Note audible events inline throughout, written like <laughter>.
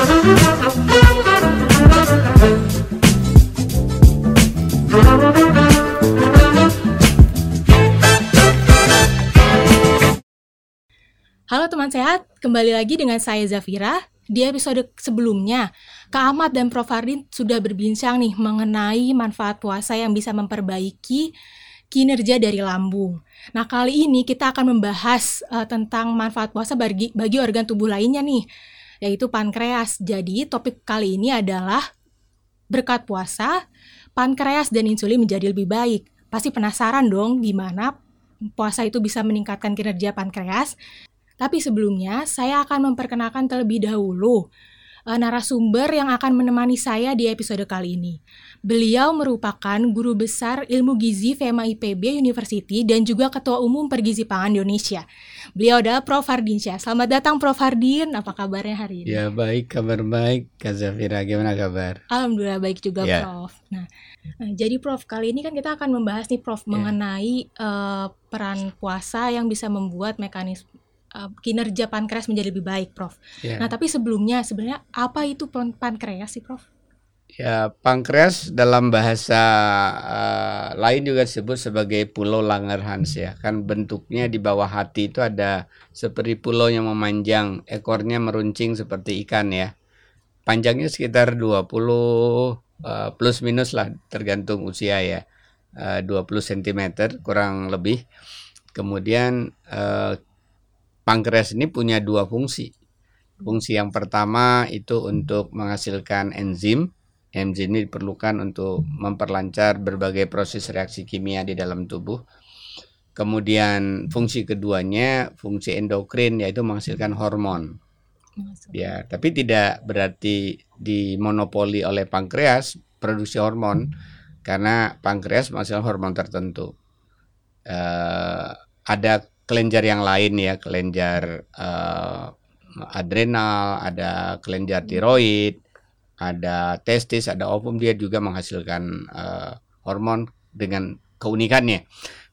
Halo teman sehat, kembali lagi dengan saya Zafira. Di episode sebelumnya, Kak Ahmad dan Prof. Hardin sudah berbincang nih mengenai manfaat puasa yang bisa memperbaiki kinerja dari lambung. Nah, kali ini kita akan membahas uh, tentang manfaat puasa bagi, bagi organ tubuh lainnya nih, yaitu pankreas. Jadi, topik kali ini adalah berkat puasa, pankreas dan insulin menjadi lebih baik. Pasti penasaran dong gimana puasa itu bisa meningkatkan kinerja pankreas tapi sebelumnya, saya akan memperkenalkan terlebih dahulu uh, narasumber yang akan menemani saya di episode kali ini. Beliau merupakan guru besar ilmu gizi FEMA IPB University dan juga Ketua Umum Pergizi Pangan Indonesia. Beliau adalah Prof. Hardin Syah. Selamat datang Prof. Hardin, apa kabarnya hari ini? Ya baik, kabar baik. Kak Zafira, gimana kabar? Alhamdulillah baik juga ya. Prof. Nah, nah, jadi Prof, kali ini kan kita akan membahas nih Prof ya. mengenai uh, peran puasa yang bisa membuat mekanisme uh, kinerja pankreas menjadi lebih baik, Prof. Yeah. Nah, tapi sebelumnya sebenarnya apa itu pankreas sih, Prof? Ya, pankreas dalam bahasa uh, lain juga disebut sebagai pulau Langerhans ya. Kan bentuknya di bawah hati itu ada seperti pulau yang memanjang, ekornya meruncing seperti ikan ya. Panjangnya sekitar 20 uh, plus minus lah tergantung usia ya. Uh, 20 cm kurang lebih. Kemudian uh, pankreas ini punya dua fungsi. Fungsi yang pertama itu untuk menghasilkan enzim. Enzim ini diperlukan untuk memperlancar berbagai proses reaksi kimia di dalam tubuh. Kemudian fungsi keduanya fungsi endokrin yaitu menghasilkan hormon. Ya, tapi tidak berarti dimonopoli oleh pankreas produksi hormon karena pankreas menghasilkan hormon tertentu. Uh, ada kelenjar yang lain ya, kelenjar uh, adrenal, ada kelenjar tiroid, ada testis, ada ovum dia juga menghasilkan uh, hormon dengan keunikannya.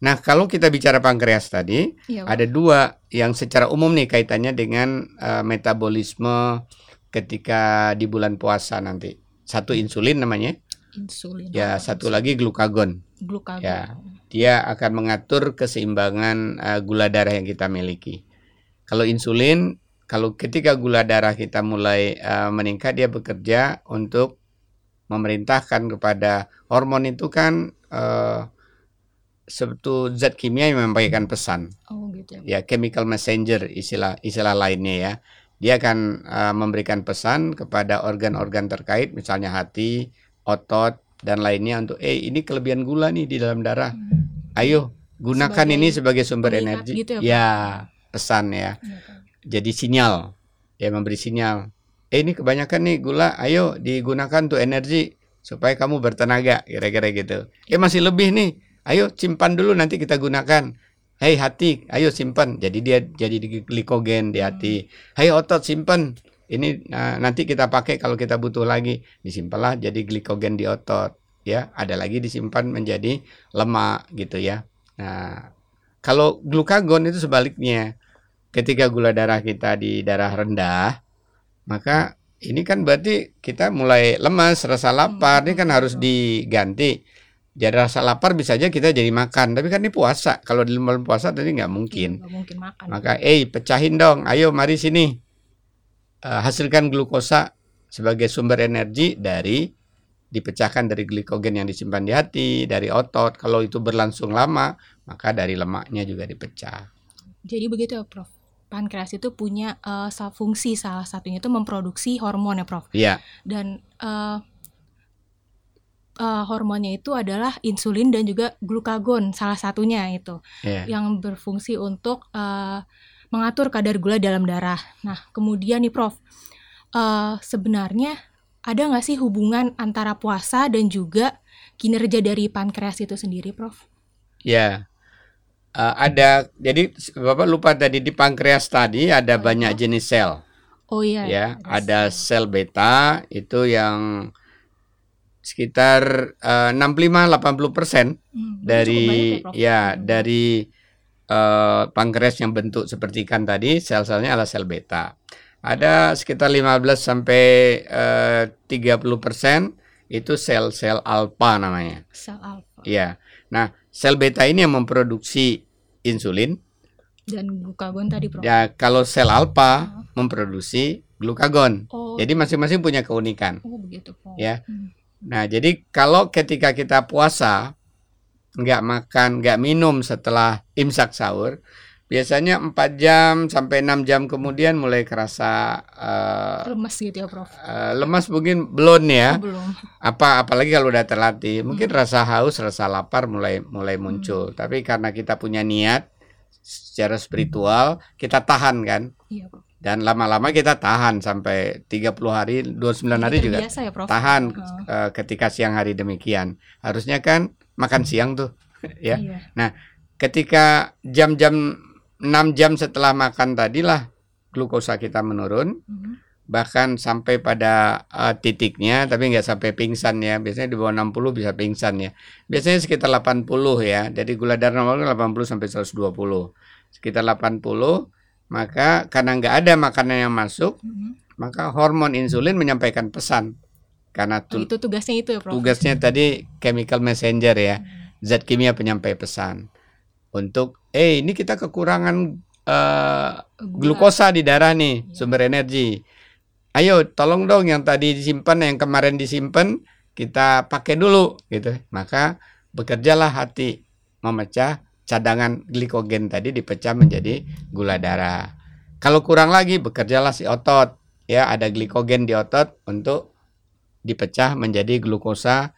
Nah, kalau kita bicara pankreas tadi, ya, ada dua yang secara umum nih kaitannya dengan uh, metabolisme ketika di bulan puasa nanti. Satu insulin namanya. Insulin. Ya, satu lagi glukagon. Glukagon. Ya dia akan mengatur keseimbangan uh, gula darah yang kita miliki. Kalau insulin, kalau ketika gula darah kita mulai uh, meningkat, dia bekerja untuk memerintahkan kepada hormon itu kan uh, sebetulnya zat kimia yang menyampaikan pesan. Oh gitu. Ya, chemical messenger istilah istilah lainnya ya. Dia akan uh, memberikan pesan kepada organ-organ terkait, misalnya hati, otot, dan lainnya untuk eh ini kelebihan gula nih di dalam darah. Hmm. Ayo gunakan sebagai ini sebagai sumber energi. Gitu ya, ya, pesan ya. ya Jadi sinyal ya memberi sinyal. Eh ini kebanyakan nih gula, ayo digunakan untuk energi supaya kamu bertenaga kira-kira gitu. Eh masih lebih nih. Ayo simpan dulu nanti kita gunakan. Hei hati, ayo simpan. Jadi dia jadi glikogen di hati. Hmm. Hei otot simpan ini nah, nanti kita pakai kalau kita butuh lagi disimpanlah jadi glikogen di otot ya ada lagi disimpan menjadi lemak gitu ya. Nah kalau glukagon itu sebaliknya ketika gula darah kita di darah rendah maka ini kan berarti kita mulai lemas rasa lapar ini kan harus diganti. Jadi rasa lapar bisa aja kita jadi makan tapi kan ini puasa. Kalau di bulan puasa tadi nggak mungkin, gak mungkin makan. maka eh pecahin dong ayo mari sini. Uh, hasilkan glukosa sebagai sumber energi dari dipecahkan dari glikogen yang disimpan di hati, dari otot. Kalau itu berlangsung lama, maka dari lemaknya juga dipecah. Jadi begitu ya, Prof. Pankreas itu punya uh, fungsi salah satunya itu memproduksi hormon ya, Prof. Iya. Dan uh, uh, hormonnya itu adalah insulin dan juga glukagon salah satunya itu yeah. yang berfungsi untuk uh, mengatur kadar gula dalam darah. Nah, kemudian nih Prof, uh, sebenarnya ada nggak sih hubungan antara puasa dan juga kinerja dari pankreas itu sendiri, Prof? Ya, uh, ada. Jadi Bapak lupa tadi di pankreas tadi ada oh, banyak iya. jenis sel. Oh iya. Ya, ada, ada sel beta itu yang sekitar uh, 65-80 persen hmm, dari ya, ya dari uh, pankreas yang bentuk seperti ikan tadi, sel-selnya adalah sel beta. Ada sekitar 15 sampai eh, 30 persen itu sel-sel alfa namanya. Sel alfa. Iya. Nah, sel beta ini yang memproduksi insulin. Dan glukagon tadi, Prof. Ya, kalau sel alfa memproduksi glukagon. Oh, Jadi masing-masing punya keunikan. oh begitu, Prof. Ya. Hmm. Nah, jadi kalau ketika kita puasa nggak makan, nggak minum setelah imsak sahur, biasanya 4 jam sampai 6 jam kemudian mulai kerasa eh, Lemes gitu ya, Prof. eh, lemas mungkin belum ya. Oh, belum. Apa apalagi kalau udah terlatih, mungkin rasa haus, rasa lapar mulai mulai muncul. Tapi karena kita punya niat secara spiritual, kita tahan kan. Iya, Prof. Dan lama-lama kita tahan sampai 30 hari, 29 hari Jadi juga ya, Prof. tahan Oh, eh, ketika siang hari demikian. Harusnya kan makan siang tuh, <laughs> ya. Iya. Ketika jam-jam 6 jam setelah makan tadilah glukosa kita menurun, Mhm. bahkan sampai pada eh, titiknya, tapi nggak sampai pingsan ya. Biasanya di bawah 60 bisa pingsan ya. Biasanya sekitar 80 ya. Jadi gula darah normal kan 80 sampai 120. Sekitar 80, maka karena nggak ada makanan yang masuk, Mhm. maka hormon insulin menyampaikan pesan. Karena Oh, tu- itu tugasnya itu ya, Prof. tugasnya tadi chemical messenger ya, zat kimia penyampai pesan untuk eh ini kita kekurangan eh, Gula. glukosa di darah nih, Iya. sumber energi. Ayo tolong dong yang tadi disimpan yang kemarin disimpan kita pakai dulu gitu. Maka bekerjalah hati memecah cadangan glikogen tadi dipecah menjadi gula darah. Kalau kurang lagi bekerjalah si otot ya ada glikogen di otot untuk dipecah menjadi glukosa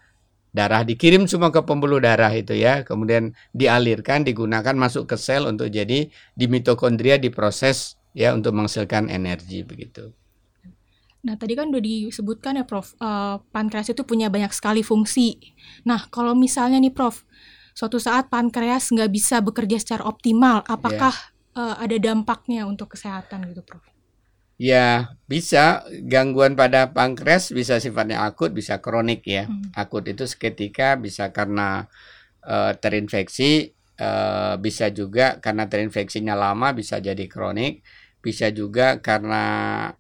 darah dikirim semua ke pembuluh darah itu ya kemudian dialirkan digunakan masuk ke sel untuk jadi di mitokondria diproses ya untuk menghasilkan energi begitu Nah, tadi kan udah disebutkan ya, Prof. eh, pankreas itu punya banyak sekali fungsi. Nah, kalau misalnya nih, Prof, suatu saat pankreas nggak bisa bekerja secara optimal, apakah eh, ada dampaknya untuk kesehatan gitu, Prof? Ya bisa. Gangguan pada pankreas bisa sifatnya akut bisa kronik ya. Hmm. akut itu seketika bisa karena eh, terinfeksi eh, bisa juga karena terinfeksinya lama bisa jadi kronik bisa juga karena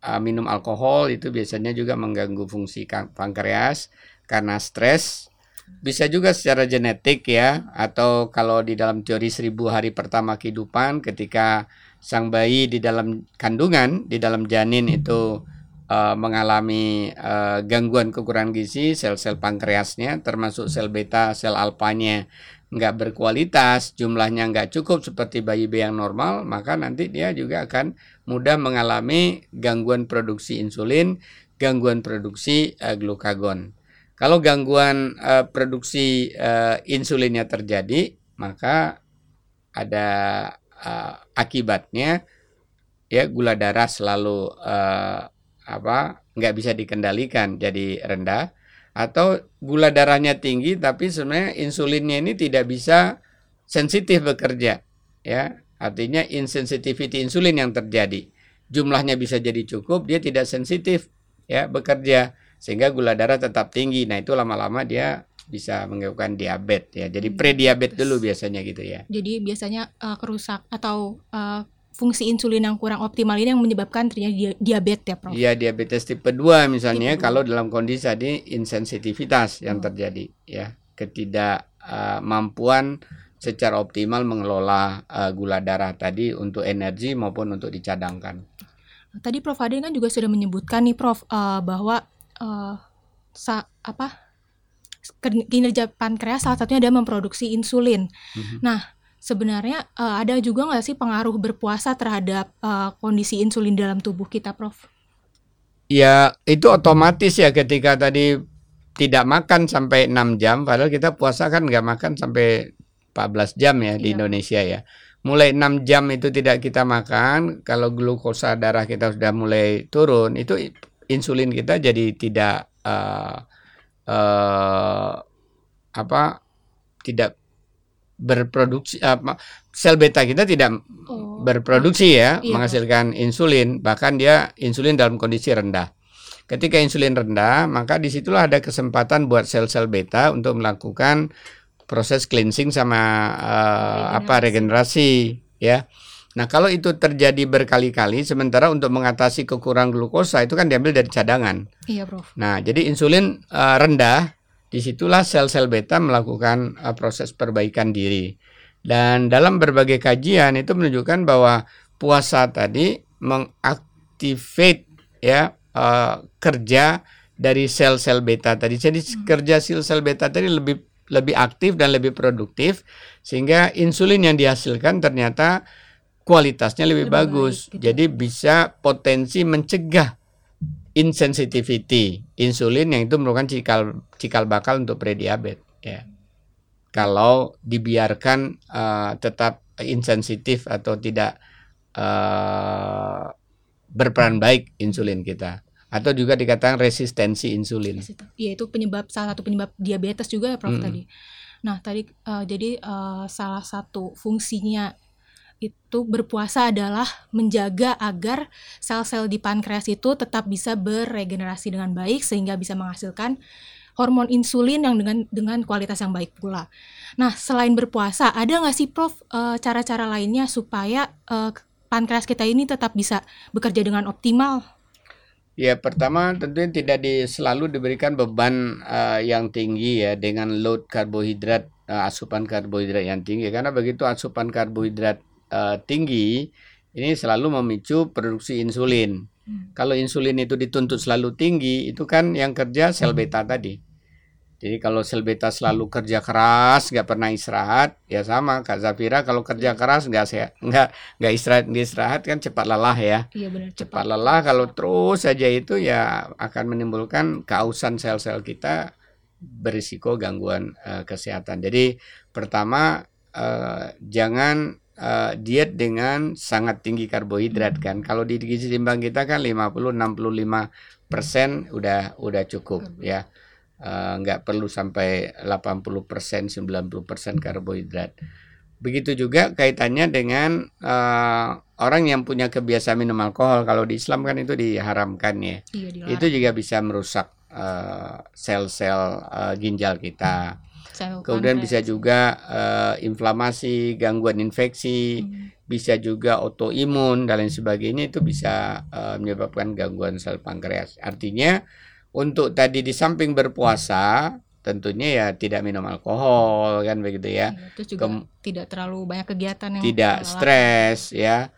eh, minum alkohol itu biasanya juga mengganggu fungsi pankreas karena stres. Bisa juga secara genetik ya atau kalau di dalam teori seribu hari pertama kehidupan ketika sang bayi di dalam kandungan di dalam janin itu eh, mengalami eh, gangguan kekurangan gizi sel-sel pankreasnya termasuk sel beta sel alfanya nggak berkualitas jumlahnya nggak cukup seperti bayi-bayi yang normal maka nanti dia juga akan mudah mengalami gangguan produksi insulin gangguan produksi eh, glukagon kalau gangguan eh, produksi eh, insulinnya terjadi maka ada eh, akibatnya ya gula darah selalu eh, apa nggak bisa dikendalikan jadi rendah atau gula darahnya tinggi tapi sebenarnya insulinnya ini tidak bisa sensitif bekerja ya. Artinya insensitivity insulin yang terjadi. Jumlahnya bisa jadi cukup dia tidak sensitif ya bekerja sehingga gula darah tetap tinggi. Nah itu lama-lama dia bisa menyebabkan diabetes ya jadi Hmm, pre-diabetes diabetes. dulu biasanya gitu ya Jadi biasanya eh, kerusak atau eh, fungsi insulin yang kurang optimal ini yang menyebabkan terjadi dia- diabetes ya, Prof? Iya diabetes tipe 2 misalnya Tipe dua. kalau dalam kondisi tadi insensitivitas yang Oh. terjadi ya ketidakmampuan secara optimal mengelola eh, gula darah tadi untuk energi maupun untuk dicadangkan. Tadi Prof Aden kan juga sudah menyebutkan nih Prof eh, bahwa eh, sa apa kinerja pankreas salah satunya adalah memproduksi insulin. Mhm. Nah sebenarnya eh, ada juga nggak sih pengaruh berpuasa terhadap eh, kondisi insulin dalam tubuh kita, Prof? Ya itu otomatis ya ketika tadi tidak makan sampai 6 jam padahal kita puasa kan nggak makan sampai 14 jam ya di Iya. Indonesia ya. Mulai 6 jam itu tidak kita makan, kalau glukosa darah kita sudah mulai turun, itu insulin kita jadi tidak eh eh, apa tidak berproduksi apa sel beta kita tidak Oh, berproduksi ya, Iya, menghasilkan insulin, bahkan dia insulin dalam kondisi rendah. Ketika insulin rendah, maka di situlah ada kesempatan buat sel-sel beta untuk melakukan proses cleansing sama eh, apa regenerasi ya. Nah, kalau itu terjadi berkali-kali, sementara untuk mengatasi kekurangan glukosa itu kan diambil dari cadangan. Iya, Prof. Nah, jadi insulin uh, rendah, di situlah sel-sel beta melakukan uh, proses perbaikan diri. Dan dalam berbagai kajian itu menunjukkan bahwa puasa tadi mengaktifkan ya uh, kerja dari sel-sel beta tadi. Jadi hmm. kerja sel-sel beta tadi lebih lebih aktif dan lebih produktif sehingga insulin yang dihasilkan ternyata kualitasnya lebih, lebih bagus. Baik, gitu. Jadi bisa potensi mencegah insensitivity insulin yang itu merupakan cikal cikal bakal untuk prediabetes ya. Kalau dibiarkan uh, tetap insensitif atau tidak uh, berperan baik insulin kita atau juga dikatakan resistensi insulin. Iya itu penyebab salah satu penyebab diabetes juga ya Prof hmm. tadi. Nah tadi uh, jadi uh, salah satu fungsinya itu berpuasa adalah menjaga agar sel-sel di pankreas itu tetap bisa beregenerasi dengan baik sehingga bisa menghasilkan hormon insulin yang dengan dengan kualitas yang baik pula. Nah, selain berpuasa, ada nggak sih, Prof, eh, cara-cara lainnya supaya uh, pankreas kita ini tetap bisa bekerja dengan optimal? Ya, pertama tentunya tidak di, selalu diberikan beban uh, yang tinggi ya dengan load karbohidrat, asupan karbohidrat yang tinggi karena begitu asupan karbohidrat uh, tinggi ini selalu memicu produksi insulin. Hmm. Kalau insulin itu dituntut selalu tinggi, itu kan yang kerja sel beta tadi. Jadi kalau sel beta selalu kerja keras, nggak pernah istirahat, ya sama Kak Zafira kalau kerja keras nggak sehat, nggak nggak istirahat, nggak istirahat kan cepat lelah ya. Iya benar. Cepat, cepat lelah kalau terus saja itu ya akan menimbulkan kausan sel-sel kita berisiko gangguan uh, kesehatan. Jadi pertama uh, jangan uh, diet dengan sangat tinggi karbohidrat kan. Kalau di gizi seimbang kita kan 50 65 persen udah udah cukup ya. Uh, nggak perlu sampai 80 persen 90 persen karbohidrat. Begitu juga kaitannya dengan uh, orang yang punya kebiasaan minum alkohol. Kalau di Islam kan itu diharamkan ya. Iya, itu juga bisa merusak sel-sel uh, uh, ginjal kita. Kemudian bisa juga uh, inflamasi, gangguan infeksi, hmm. bisa juga autoimun dan lain sebagainya itu bisa uh, menyebabkan gangguan sel pankreas. Artinya untuk tadi di samping berpuasa tentunya ya tidak minum alkohol kan begitu ya. Iya, terus juga Kem tidak terlalu banyak kegiatan yang tidak stres ya.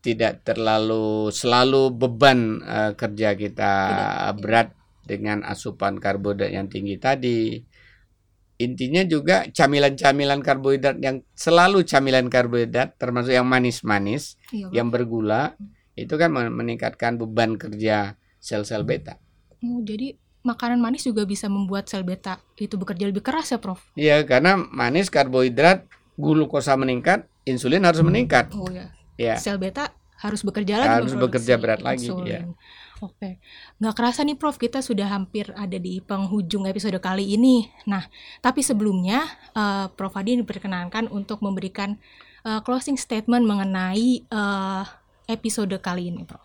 Tidak terlalu selalu beban uh, kerja kita tidak, berat tidak. dengan asupan karbohidrat yang tinggi tadi intinya juga camilan-camilan karbohidrat yang selalu camilan karbohidrat termasuk yang manis-manis iya, yang bergula itu kan meningkatkan beban kerja sel-sel beta. Oh, jadi makanan manis juga bisa membuat sel beta itu bekerja lebih keras ya, Prof? Iya, karena manis karbohidrat glukosa meningkat, insulin harus meningkat. Oh ya. Ya. Sel beta harus bekerja lagi. Harus bekerja berat lagi, ya. Oke, nggak kerasa nih Prof, kita sudah hampir ada di penghujung episode kali ini. Nah, tapi sebelumnya uh, Prof Adi diperkenankan untuk memberikan uh, closing statement mengenai uh, episode kali ini, Prof.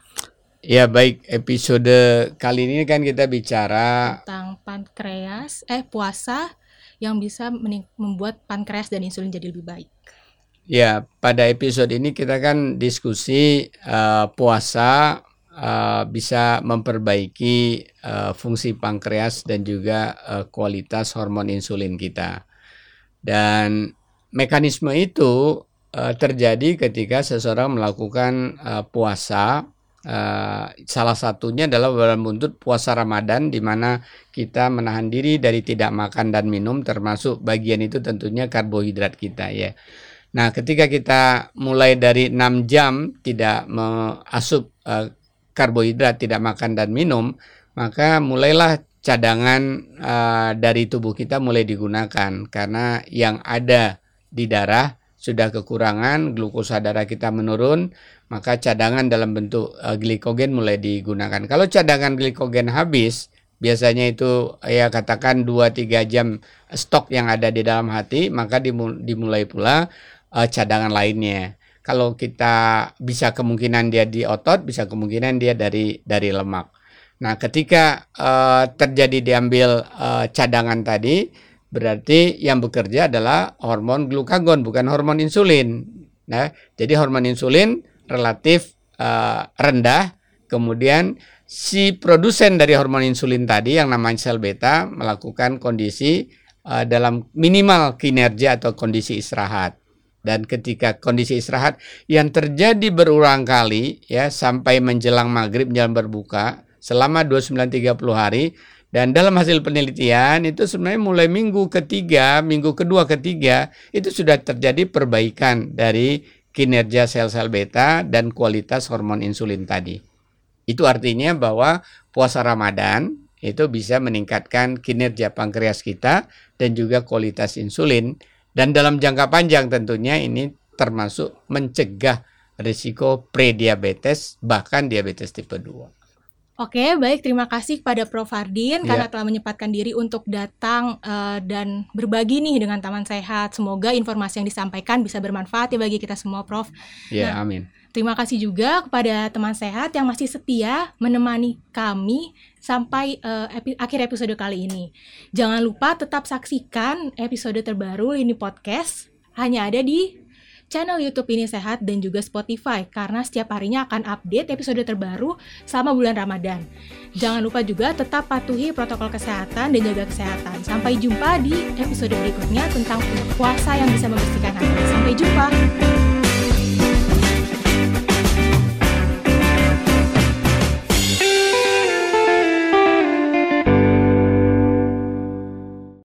Ya baik, episode kali ini kan kita bicara tentang pankreas, eh puasa yang bisa membuat pankreas dan insulin jadi lebih baik. Ya, pada episode ini kita kan diskusi uh, puasa uh, bisa memperbaiki uh, fungsi pankreas dan juga uh, kualitas hormon insulin kita. Dan mekanisme itu uh, terjadi ketika seseorang melakukan uh, puasa. Uh, salah satunya adalah dalam buntut puasa Ramadan di mana kita menahan diri dari tidak makan dan minum termasuk bagian itu tentunya karbohidrat kita ya. Nah, ketika kita mulai dari 6 jam tidak mengasup uh, karbohidrat, tidak makan dan minum, maka mulailah cadangan uh, dari tubuh kita mulai digunakan karena yang ada di darah sudah kekurangan, glukosa darah kita menurun, maka cadangan dalam bentuk uh, glikogen mulai digunakan. Kalau cadangan glikogen habis, biasanya itu ya katakan 2-3 jam stok yang ada di dalam hati, maka dimulai pula uh, cadangan lainnya kalau kita bisa kemungkinan dia di otot, bisa kemungkinan dia dari dari lemak. Nah, ketika uh, terjadi diambil uh, cadangan tadi, berarti yang bekerja adalah hormon glukagon bukan hormon insulin. Nah, jadi hormon insulin relatif uh, rendah, kemudian si produsen dari hormon insulin tadi yang namanya sel beta melakukan kondisi uh, dalam minimal kinerja atau kondisi istirahat. Dan ketika kondisi istirahat yang terjadi berulang kali ya sampai menjelang maghrib menjelang berbuka selama 29-30 hari dan dalam hasil penelitian itu sebenarnya mulai minggu ketiga, minggu kedua, ketiga itu sudah terjadi perbaikan dari kinerja sel-sel beta dan kualitas hormon insulin tadi. Itu artinya bahwa puasa Ramadan itu bisa meningkatkan kinerja pankreas kita dan juga kualitas insulin dan dalam jangka panjang tentunya ini termasuk mencegah risiko prediabetes bahkan diabetes tipe 2. Oke, baik. Terima kasih kepada Prof. Fardin yeah. karena telah menyempatkan diri untuk datang uh, dan berbagi nih dengan Taman Sehat. Semoga informasi yang disampaikan bisa bermanfaat ya bagi kita semua, Prof. Ya, yeah, nah, amin. Terima kasih juga kepada teman sehat yang masih setia menemani kami sampai uh, epi akhir episode kali ini. Jangan lupa tetap saksikan episode terbaru ini podcast hanya ada di channel YouTube ini sehat dan juga Spotify karena setiap harinya akan update episode terbaru selama bulan Ramadan. Jangan lupa juga tetap patuhi protokol kesehatan dan jaga kesehatan. Sampai jumpa di episode berikutnya tentang puasa yang bisa membersihkan hati. Sampai jumpa.